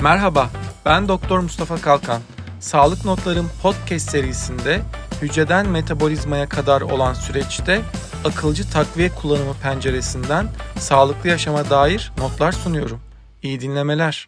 Merhaba, ben Doktor Mustafa Kalkan. Sağlık Notlarım podcast serisinde hücreden metabolizmaya kadar olan süreçte akılcı takviye kullanımı penceresinden sağlıklı yaşama dair notlar sunuyorum. İyi dinlemeler.